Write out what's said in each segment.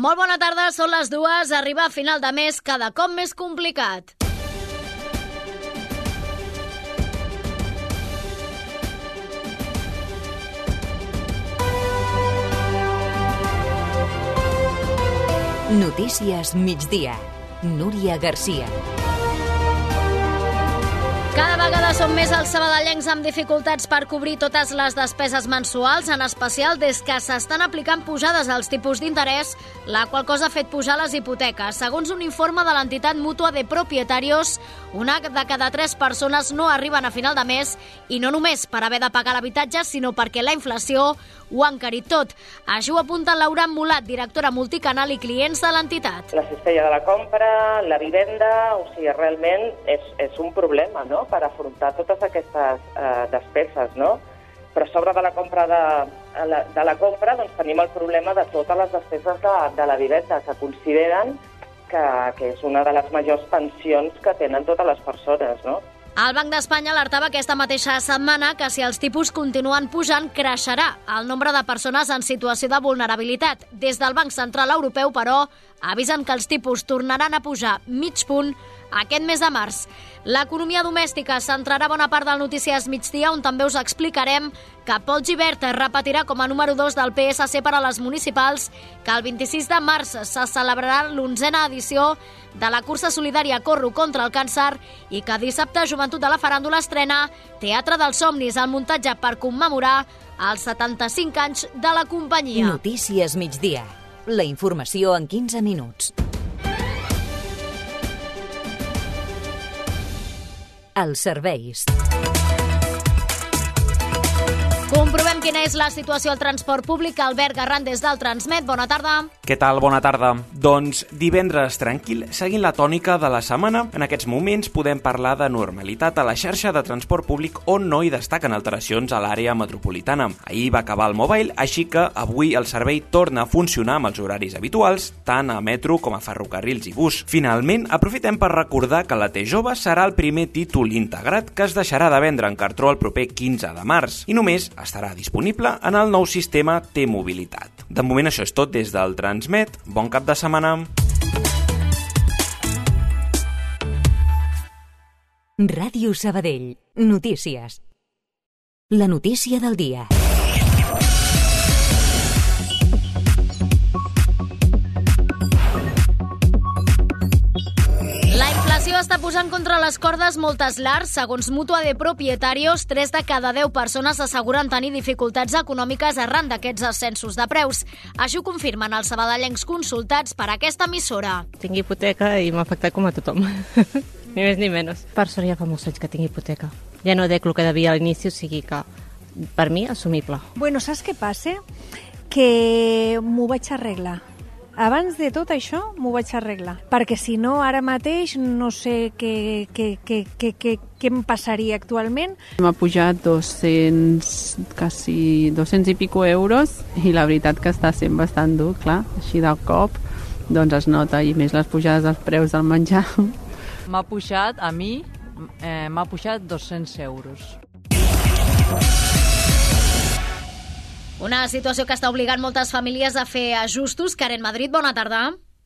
Molt bona tarda, són les dues. Arribar a final de mes cada cop més complicat. Notícies migdia. Núria Garcia. Són més els sabadellencs amb dificultats per cobrir totes les despeses mensuals, en especial des que s'estan aplicant pujades als tipus d'interès, la qual cosa ha fet pujar les hipoteques. Segons un informe de l'entitat mútua de propietarios, una de cada tres persones no arriben a final de mes i no només per haver de pagar l'habitatge, sinó perquè la inflació ho ha encarit tot. Això ho apunta Laura Mulat, directora multicanal i clients de l'entitat. La cistella de la compra, la vivenda, o sigui, realment és, és un problema, no?, per afrontar totes aquestes eh, despeses, no? Però a sobre de la compra de, de la compra doncs tenim el problema de totes les despeses de, de la vivenda, que consideren que, que és una de les majors pensions que tenen totes les persones, no? El Banc d'Espanya alertava aquesta mateixa setmana que si els tipus continuen pujant, creixerà el nombre de persones en situació de vulnerabilitat. Des del Banc Central Europeu, però, avisen que els tipus tornaran a pujar mig punt aquest mes de març. L'economia domèstica centrarà bona part del Notícies migdia, on també us explicarem que Pol Givert repetirà com a número 2 del PSC per a les municipals que el 26 de març se celebrarà l'onzena edició de la cursa solidària Corro contra el càncer i que dissabte Joventut de la Faràndula estrena Teatre dels Somnis, el muntatge per commemorar els 75 anys de la companyia. Notícies migdia. La informació en 15 minuts. Els serveis. Comprovem quina és la situació al transport públic. Albert Garran des del Transmet. Bona tarda. Què tal? Bona tarda. Doncs divendres tranquil, seguint la tònica de la setmana, en aquests moments podem parlar de normalitat a la xarxa de transport públic on no hi destaquen alteracions a l'àrea metropolitana. Ahir va acabar el mobile, així que avui el servei torna a funcionar amb els horaris habituals, tant a metro com a ferrocarrils i bus. Finalment, aprofitem per recordar que la T-Jove serà el primer títol integrat que es deixarà de vendre en cartró el proper 15 de març i només estarà disponible en el nou sistema T-Mobilitat. De moment això és tot des del Transmet. Bon cap de setmana. Ràdio Sabadell. Notícies. La notícia del dia. Està posant contra les cordes moltes llars. Segons Mútua de Propietarios, 3 de cada 10 persones asseguren tenir dificultats econòmiques arran d'aquests ascensos de preus. Això ho confirmen els sabadellencs consultats per aquesta emissora. Tinc hipoteca i m'ha afectat com a tothom. ni més ni menys. Per sort ja fa molts anys que tinc hipoteca. Ja no dec el que devia a l'inici, o sigui que per mi assumible. Bueno, saps què passa? Que m'ho vaig arreglar. Abans de tot això m'ho vaig arreglar, perquè si no ara mateix no sé què, què, què, què, què, què em passaria actualment. M'ha pujat 200, quasi 200 i pico euros i la veritat que està sent bastant dur, clar, així del cop doncs es nota i més les pujades dels preus del menjar. M'ha pujat, a mi, eh, m'ha pujat 200 euros. Una situació que està obligant moltes famílies a fer ajustos. Karen Madrid, bona tarda.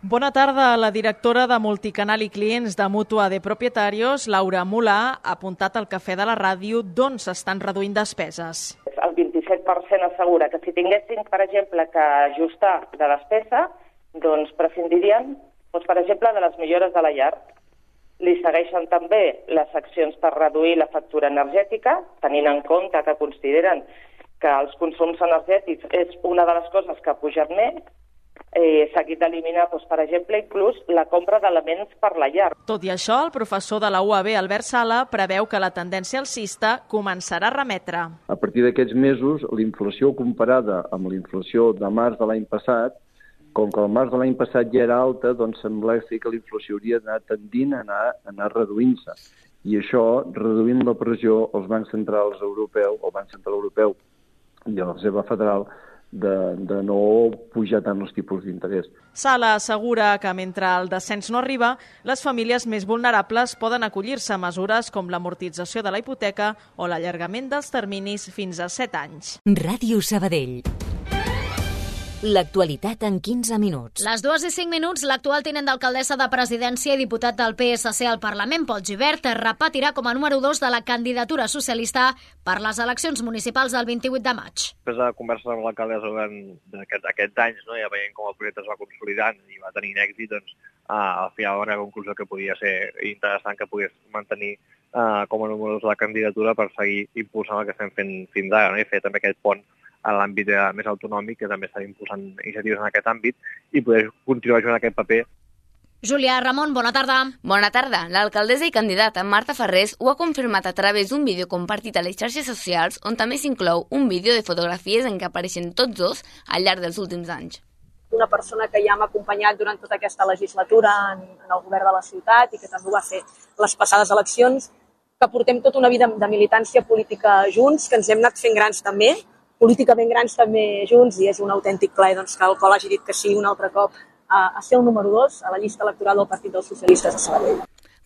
Bona tarda. La directora de Multicanal i Clients de Mútua de Propietarios, Laura Mulà, ha apuntat al cafè de la ràdio d'on s'estan reduint despeses. El 27% assegura que si tinguessin, per exemple, que ajustar de despesa, doncs prescindirien, doncs, per exemple, de les millores de la llar. Li segueixen també les accions per reduir la factura energètica, tenint en compte que consideren que els consums energètics és una de les coses que ha pujat més, eh, seguit d'eliminar, doncs, per exemple, inclús la compra d'elements per la llar. Tot i això, el professor de la UAB, Albert Sala, preveu que la tendència alcista començarà a remetre. A partir d'aquests mesos, la inflació comparada amb la inflació de març de l'any passat, com que el març de l'any passat ja era alta, doncs sembla que la inflació hauria d'anar tendint a anar, a anar reduint-se. I això, reduint la pressió als bancs centrals europeus, el Banc Central Europeu i a la Reserva Federal de, de no pujar tant els tipus d'interès. Sala assegura que mentre el descens no arriba, les famílies més vulnerables poden acollir-se a mesures com l'amortització de la hipoteca o l'allargament dels terminis fins a 7 anys. Ràdio Sabadell. L'actualitat en 15 minuts. Les dues i cinc minuts, l'actual tinent d'alcaldessa de presidència i diputat del PSC al Parlament, Pol Givert, repetirà com a número 2 de la candidatura socialista per les eleccions municipals del 28 de maig. Després de converses amb l'alcaldessa durant aquests, aquests anys, no, ja veient com el projecte es va consolidant i va tenir èxit, doncs, uh, al final va una conclusió que podia ser interessant que pogués mantenir uh, com a número 2 de la candidatura per seguir impulsant el que estem fent fins ara no? i fer també aquest pont en l'àmbit més autonòmic, que també està impulsant iniciatives en aquest àmbit, i poder continuar jugant aquest paper Júlia Ramon, bona tarda. Bona tarda. L'alcaldessa i candidata Marta Ferrés ho ha confirmat a través d'un vídeo compartit a les xarxes socials on també s'inclou un vídeo de fotografies en què apareixen tots dos al llarg dels últims anys. Una persona que ja m'ha acompanyat durant tota aquesta legislatura en, en el govern de la ciutat i que també ho va fer les passades eleccions, que portem tota una vida de militància política junts, que ens hem anat fent grans també, políticament grans també junts i és un autèntic plaer doncs, que el Pol hagi dit que sí un altre cop a, a ser el número 2 a la llista electoral del Partit dels Socialistes de Sabadell.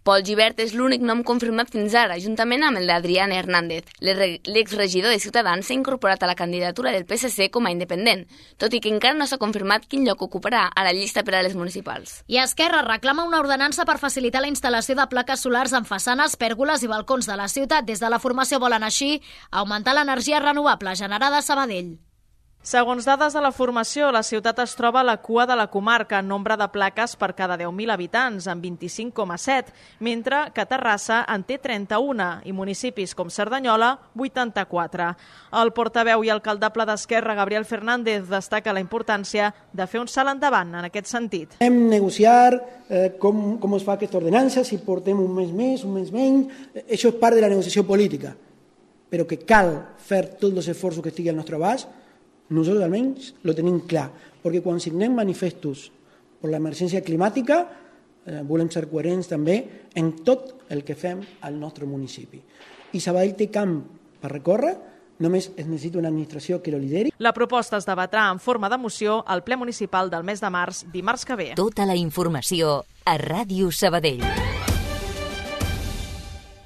Pol Givert és l'únic nom confirmat fins ara, juntament amb el d'Adrián Hernández. L'exregidor de Ciutadans s'ha incorporat a la candidatura del PSC com a independent, tot i que encara no s'ha confirmat quin lloc ocuparà a la llista per a les municipals. I Esquerra reclama una ordenança per facilitar la instal·lació de plaques solars en façanes, pèrgoles i balcons de la ciutat. Des de la formació volen així augmentar l'energia renovable generada a Sabadell. Segons dades de la formació, la ciutat es troba a la cua de la comarca en nombre de plaques per cada 10.000 habitants, amb 25,7, mentre que Terrassa en té 31 i municipis com Cerdanyola, 84. El portaveu i alcaldable d'Esquerra, Gabriel Fernández, destaca la importància de fer un salt endavant en aquest sentit. Hem negociar eh, com, com es fa aquesta ordenança, si portem un mes més, un mes menys, eh, això és part de la negociació política, però que cal fer tots els esforços que estigui al nostre abast nosaltres almenys lo tenim clar, perquè quan signem manifestos per l'emergència climàtica eh, volem ser coherents també en tot el que fem al nostre municipi. I Sabadell té camp per recórrer, només es necessita una administració que lo lideri. La proposta es debatrà en forma de moció al ple municipal del mes de març, dimarts que ve. Tota la informació a Ràdio Sabadell.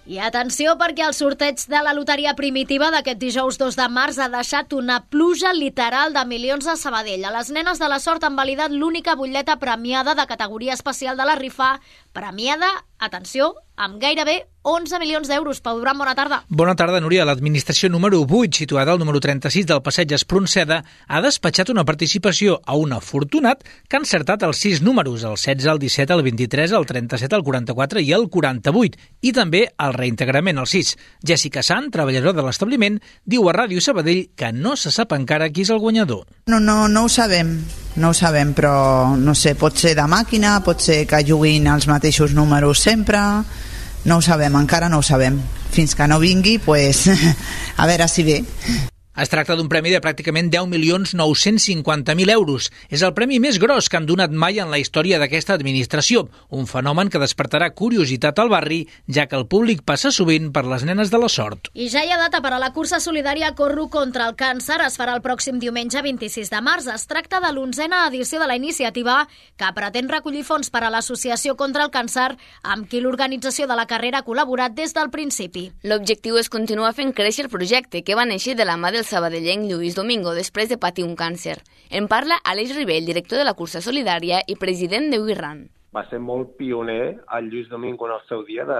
I atenció perquè el sorteig de la loteria primitiva d'aquest dijous 2 de març ha deixat una pluja literal de milions a Sabadell. A les nenes de la sort han validat l'única butlleta premiada de categoria especial de la rifa, premiada, atenció, amb gairebé 11 milions d'euros. Pau Duran, bona tarda. Bona tarda, Núria. L'administració número 8, situada al número 36 del passeig Espronceda, ha despatxat una participació a un afortunat que ha encertat els sis números, el 16, el 17, el 23, el 37, el 44 i el 48, i també el reintegrament, el 6. Jessica Sant, treballadora de l'establiment, diu a Ràdio Sabadell que no se sap encara qui és el guanyador. No, no, no ho sabem, no ho sabem, però no sé, pot ser de màquina, pot ser que juguin els mateixos números sempre, no ho sabem, encara no ho sabem. Fins que no vingui, pues, a veure si ve. Es tracta d'un premi de pràcticament 10.950.000 euros. És el premi més gros que han donat mai en la història d'aquesta administració, un fenomen que despertarà curiositat al barri, ja que el públic passa sovint per les nenes de la sort. I ja hi ha data per a la cursa solidària Corro contra el càncer. Es farà el pròxim diumenge 26 de març. Es tracta de l'onzena edició de la iniciativa que pretén recollir fons per a l'Associació contra el Càncer, amb qui l'organització de la carrera ha col·laborat des del principi. L'objectiu és continuar fent créixer el projecte, que va néixer de la mà del del sabadellenc Lluís Domingo després de patir un càncer. En parla Aleix Ribell, director de la cursa solidària i president de Wirran. Va ser molt pioner el Lluís Domingo en el seu dia de,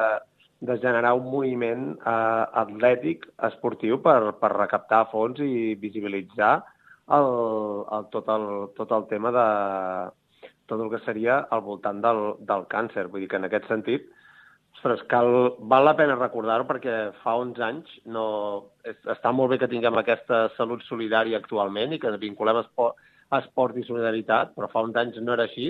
de generar un moviment eh, atlètic esportiu per, per recaptar fons i visibilitzar el, el, tot, el, tot el tema de tot el que seria al voltant del, del càncer. Vull dir que en aquest sentit Ostres, cal, val la pena recordar-ho perquè fa uns anys no, és, està molt bé que tinguem aquesta salut solidària actualment i que vinculem esport, esport i solidaritat, però fa uns anys no era així.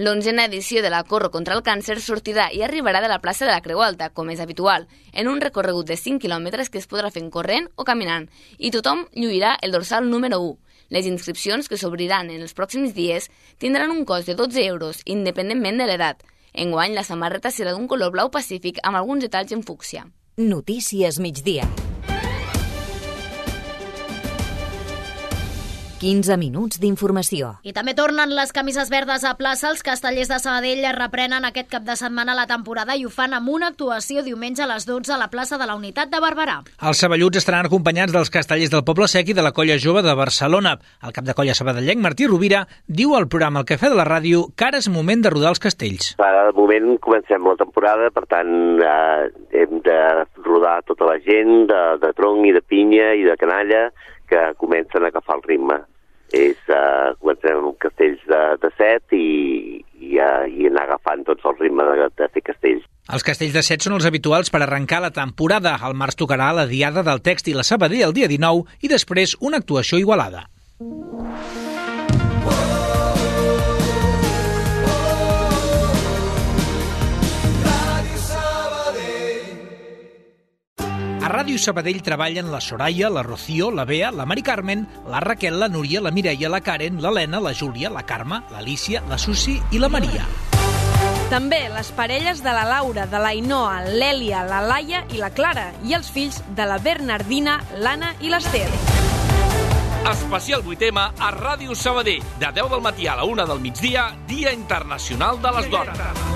L'onzena edició de la Corro contra el Càncer sortirà i arribarà de la plaça de la Creu Alta, com és habitual, en un recorregut de 5 quilòmetres que es podrà fer corrent o caminant, i tothom lluirà el dorsal número 1. Les inscripcions, que s'obriran en els pròxims dies, tindran un cost de 12 euros, independentment de l'edat. Enguany, la samarreta serà d'un color blau pacífic amb alguns detalls en fúcsia. Notícies migdia. 15 minuts d'informació. I també tornen les camises verdes a plaça. Els castellers de Sabadell reprenen aquest cap de setmana la temporada i ho fan amb una actuació diumenge a les 12 a la plaça de la Unitat de Barberà. Els saballuts estaran acompanyats dels castellers del Poble Sec i de la Colla Jove de Barcelona. El cap de colla sabadellenc, Martí Rovira, diu al programa El Cafè de la Ràdio que ara és moment de rodar els castells. Ara, de moment, comencem la temporada, per tant, eh, hem de rodar tota la gent de, de tronc i de pinya i de canalla que comencen a agafar el ritme. És, uh, comencem amb castells de, de set i, i, uh, i anar agafant tots el ritme de, de fer castells. Els castells de set són els habituals per arrencar la temporada. Al març tocarà la Diada del Text i la Sabadell el dia 19 i després una actuació igualada. A Ràdio Sabadell treballen la Soraya, la Rocío, la Bea, la Mari Carmen, la Raquel, la Núria, la Mireia, la Karen, l'Helena, la Júlia, la Carme, l'Alícia, la Susi i la Maria. També les parelles de la Laura, de la Inoa, l'Èlia, la Laia i la Clara i els fills de la Bernardina, l'Anna i l'Ester. Especial 8M a Ràdio Sabadell, de 10 del matí a la 1 del migdia, Dia Internacional de les Dones.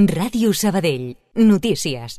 Ràdio Sabadell. Notícies.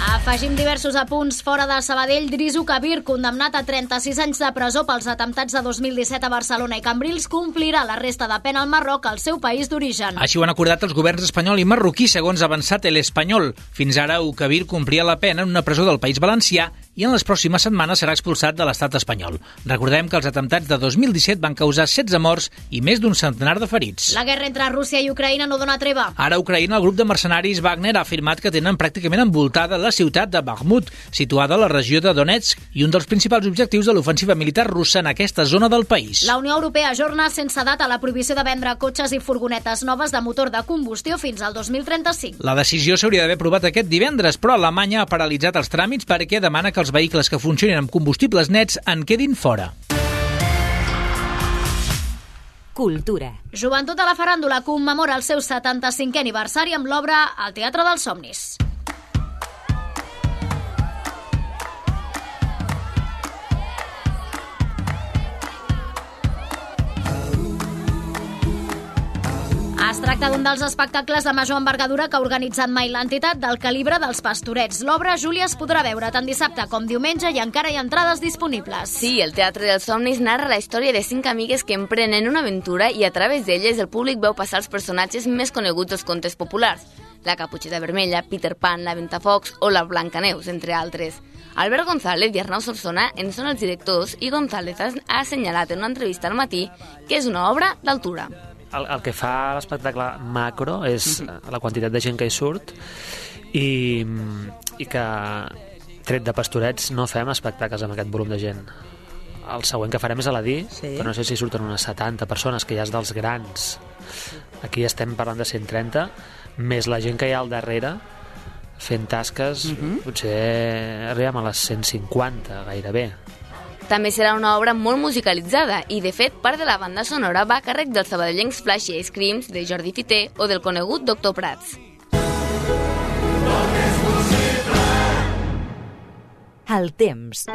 Afegim diversos apunts fora de Sabadell. Drisu Kabir, condemnat a 36 anys de presó pels atemptats de 2017 a Barcelona i Cambrils, complirà la resta de pena al Marroc, al seu país d'origen. Així ho han acordat els governs espanyol i marroquí, segons ha avançat l'Espanyol. Fins ara, Ukabir complia la pena en una presó del País Valencià i en les pròximes setmanes serà expulsat de l'estat espanyol. Recordem que els atemptats de 2017 van causar 16 morts i més d'un centenar de ferits. La guerra entre Rússia i Ucraïna no dona treva. Ara, a Ucraïna, el grup de mercenaris Wagner ha afirmat que tenen pràcticament envoltada la ciutat de Bakhmut, situada a la regió de Donetsk i un dels principals objectius de l'ofensiva militar russa en aquesta zona del país. La Unió Europea ajorna sense data la prohibició de vendre cotxes i furgonetes noves de motor de combustió fins al 2035. La decisió s'hauria d'haver aprovat aquest divendres, però Alemanya ha paralitzat els tràmits perquè demana que els vehicles que funcionin amb combustibles nets en quedin fora. Cultura. Joventut a la Faràndula commemora el seu 75è aniversari amb l'obra Al Teatre dels Somnis. Es tracta d'un dels espectacles de major envergadura que ha organitzat mai l'entitat del calibre dels Pastorets. L'obra, Júlia, es podrà veure tant dissabte com diumenge i encara hi ha entrades disponibles. Sí, el Teatre dels Somnis narra la història de cinc amigues que emprenen una aventura i a través d'elles el públic veu passar els personatges més coneguts dels contes populars. La Caputxeta Vermella, Peter Pan, la Ventafocs o la Blancaneus, entre altres. Albert González i Arnau Solsona en són els directors i González ha assenyalat en una entrevista al matí que és una obra d'altura el, el que fa l'espectacle macro és la quantitat de gent que hi surt i, i que tret de pastorets no fem espectacles amb aquest volum de gent el següent que farem és a la DI sí. però no sé si surten unes 70 persones que ja és dels grans aquí estem parlant de 130 més la gent que hi ha al darrere fent tasques uh -huh. potser arribem a les 150 gairebé també serà una obra molt musicalitzada i, de fet, part de la banda sonora va a càrrec dels sabadellencs Flashy Ice Creams de Jordi Fité o del conegut Doctor Prats. El temps.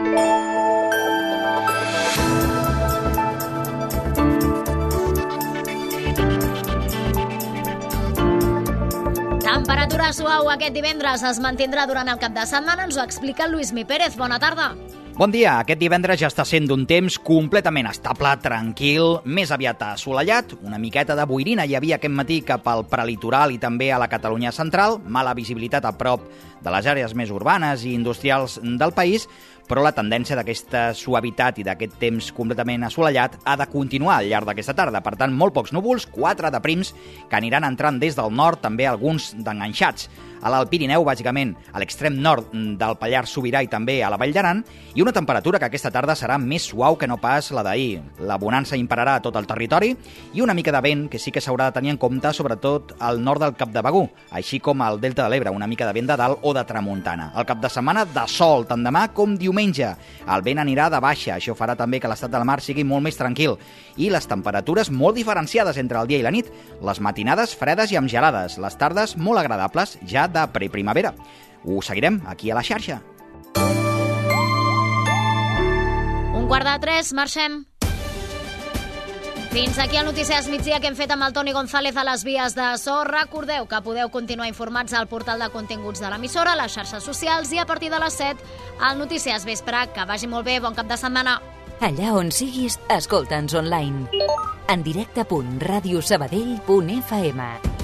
Temperatura suau aquest divendres es mantindrà durant el cap de setmana. Ens ho explica el Lluís Mi Pérez. Bona tarda. Bon dia. Aquest divendres ja està sent d'un temps completament estable, tranquil, més aviat assolellat. Una miqueta de boirina hi havia aquest matí cap al prelitoral i també a la Catalunya central. Mala visibilitat a prop de les àrees més urbanes i industrials del país, però la tendència d'aquesta suavitat i d'aquest temps completament assolellat ha de continuar al llarg d'aquesta tarda. Per tant, molt pocs núvols, quatre de prims, que aniran entrant des del nord, també alguns d'enganxats a l'Alt Pirineu, bàsicament a l'extrem nord del Pallars Sobirà i també a la Vall d'Aran, i una temperatura que aquesta tarda serà més suau que no pas la d'ahir. La bonança impararà a tot el territori i una mica de vent que sí que s'haurà de tenir en compte, sobretot al nord del Cap de Begú, així com al Delta de l'Ebre, una mica de vent de dalt o de tramuntana. El cap de setmana de sol, tant demà com diumenge. El vent anirà de baixa, això farà també que l'estat del mar sigui molt més tranquil. I les temperatures molt diferenciades entre el dia i la nit. Les matinades fredes i amb gelades, les tardes molt agradables ja de preprimavera. Ho seguirem aquí a la xarxa. Un quart de tres, marxem. Fins aquí el Notícies Migdia que hem fet amb el Toni González a les vies de so. Recordeu que podeu continuar informats al portal de continguts de l'emissora, les xarxes socials i a partir de les 7 al Notícies Vespre. Que vagi molt bé, bon cap de setmana. Allà on siguis, escolta'ns online. En directe.radiosabadell.fm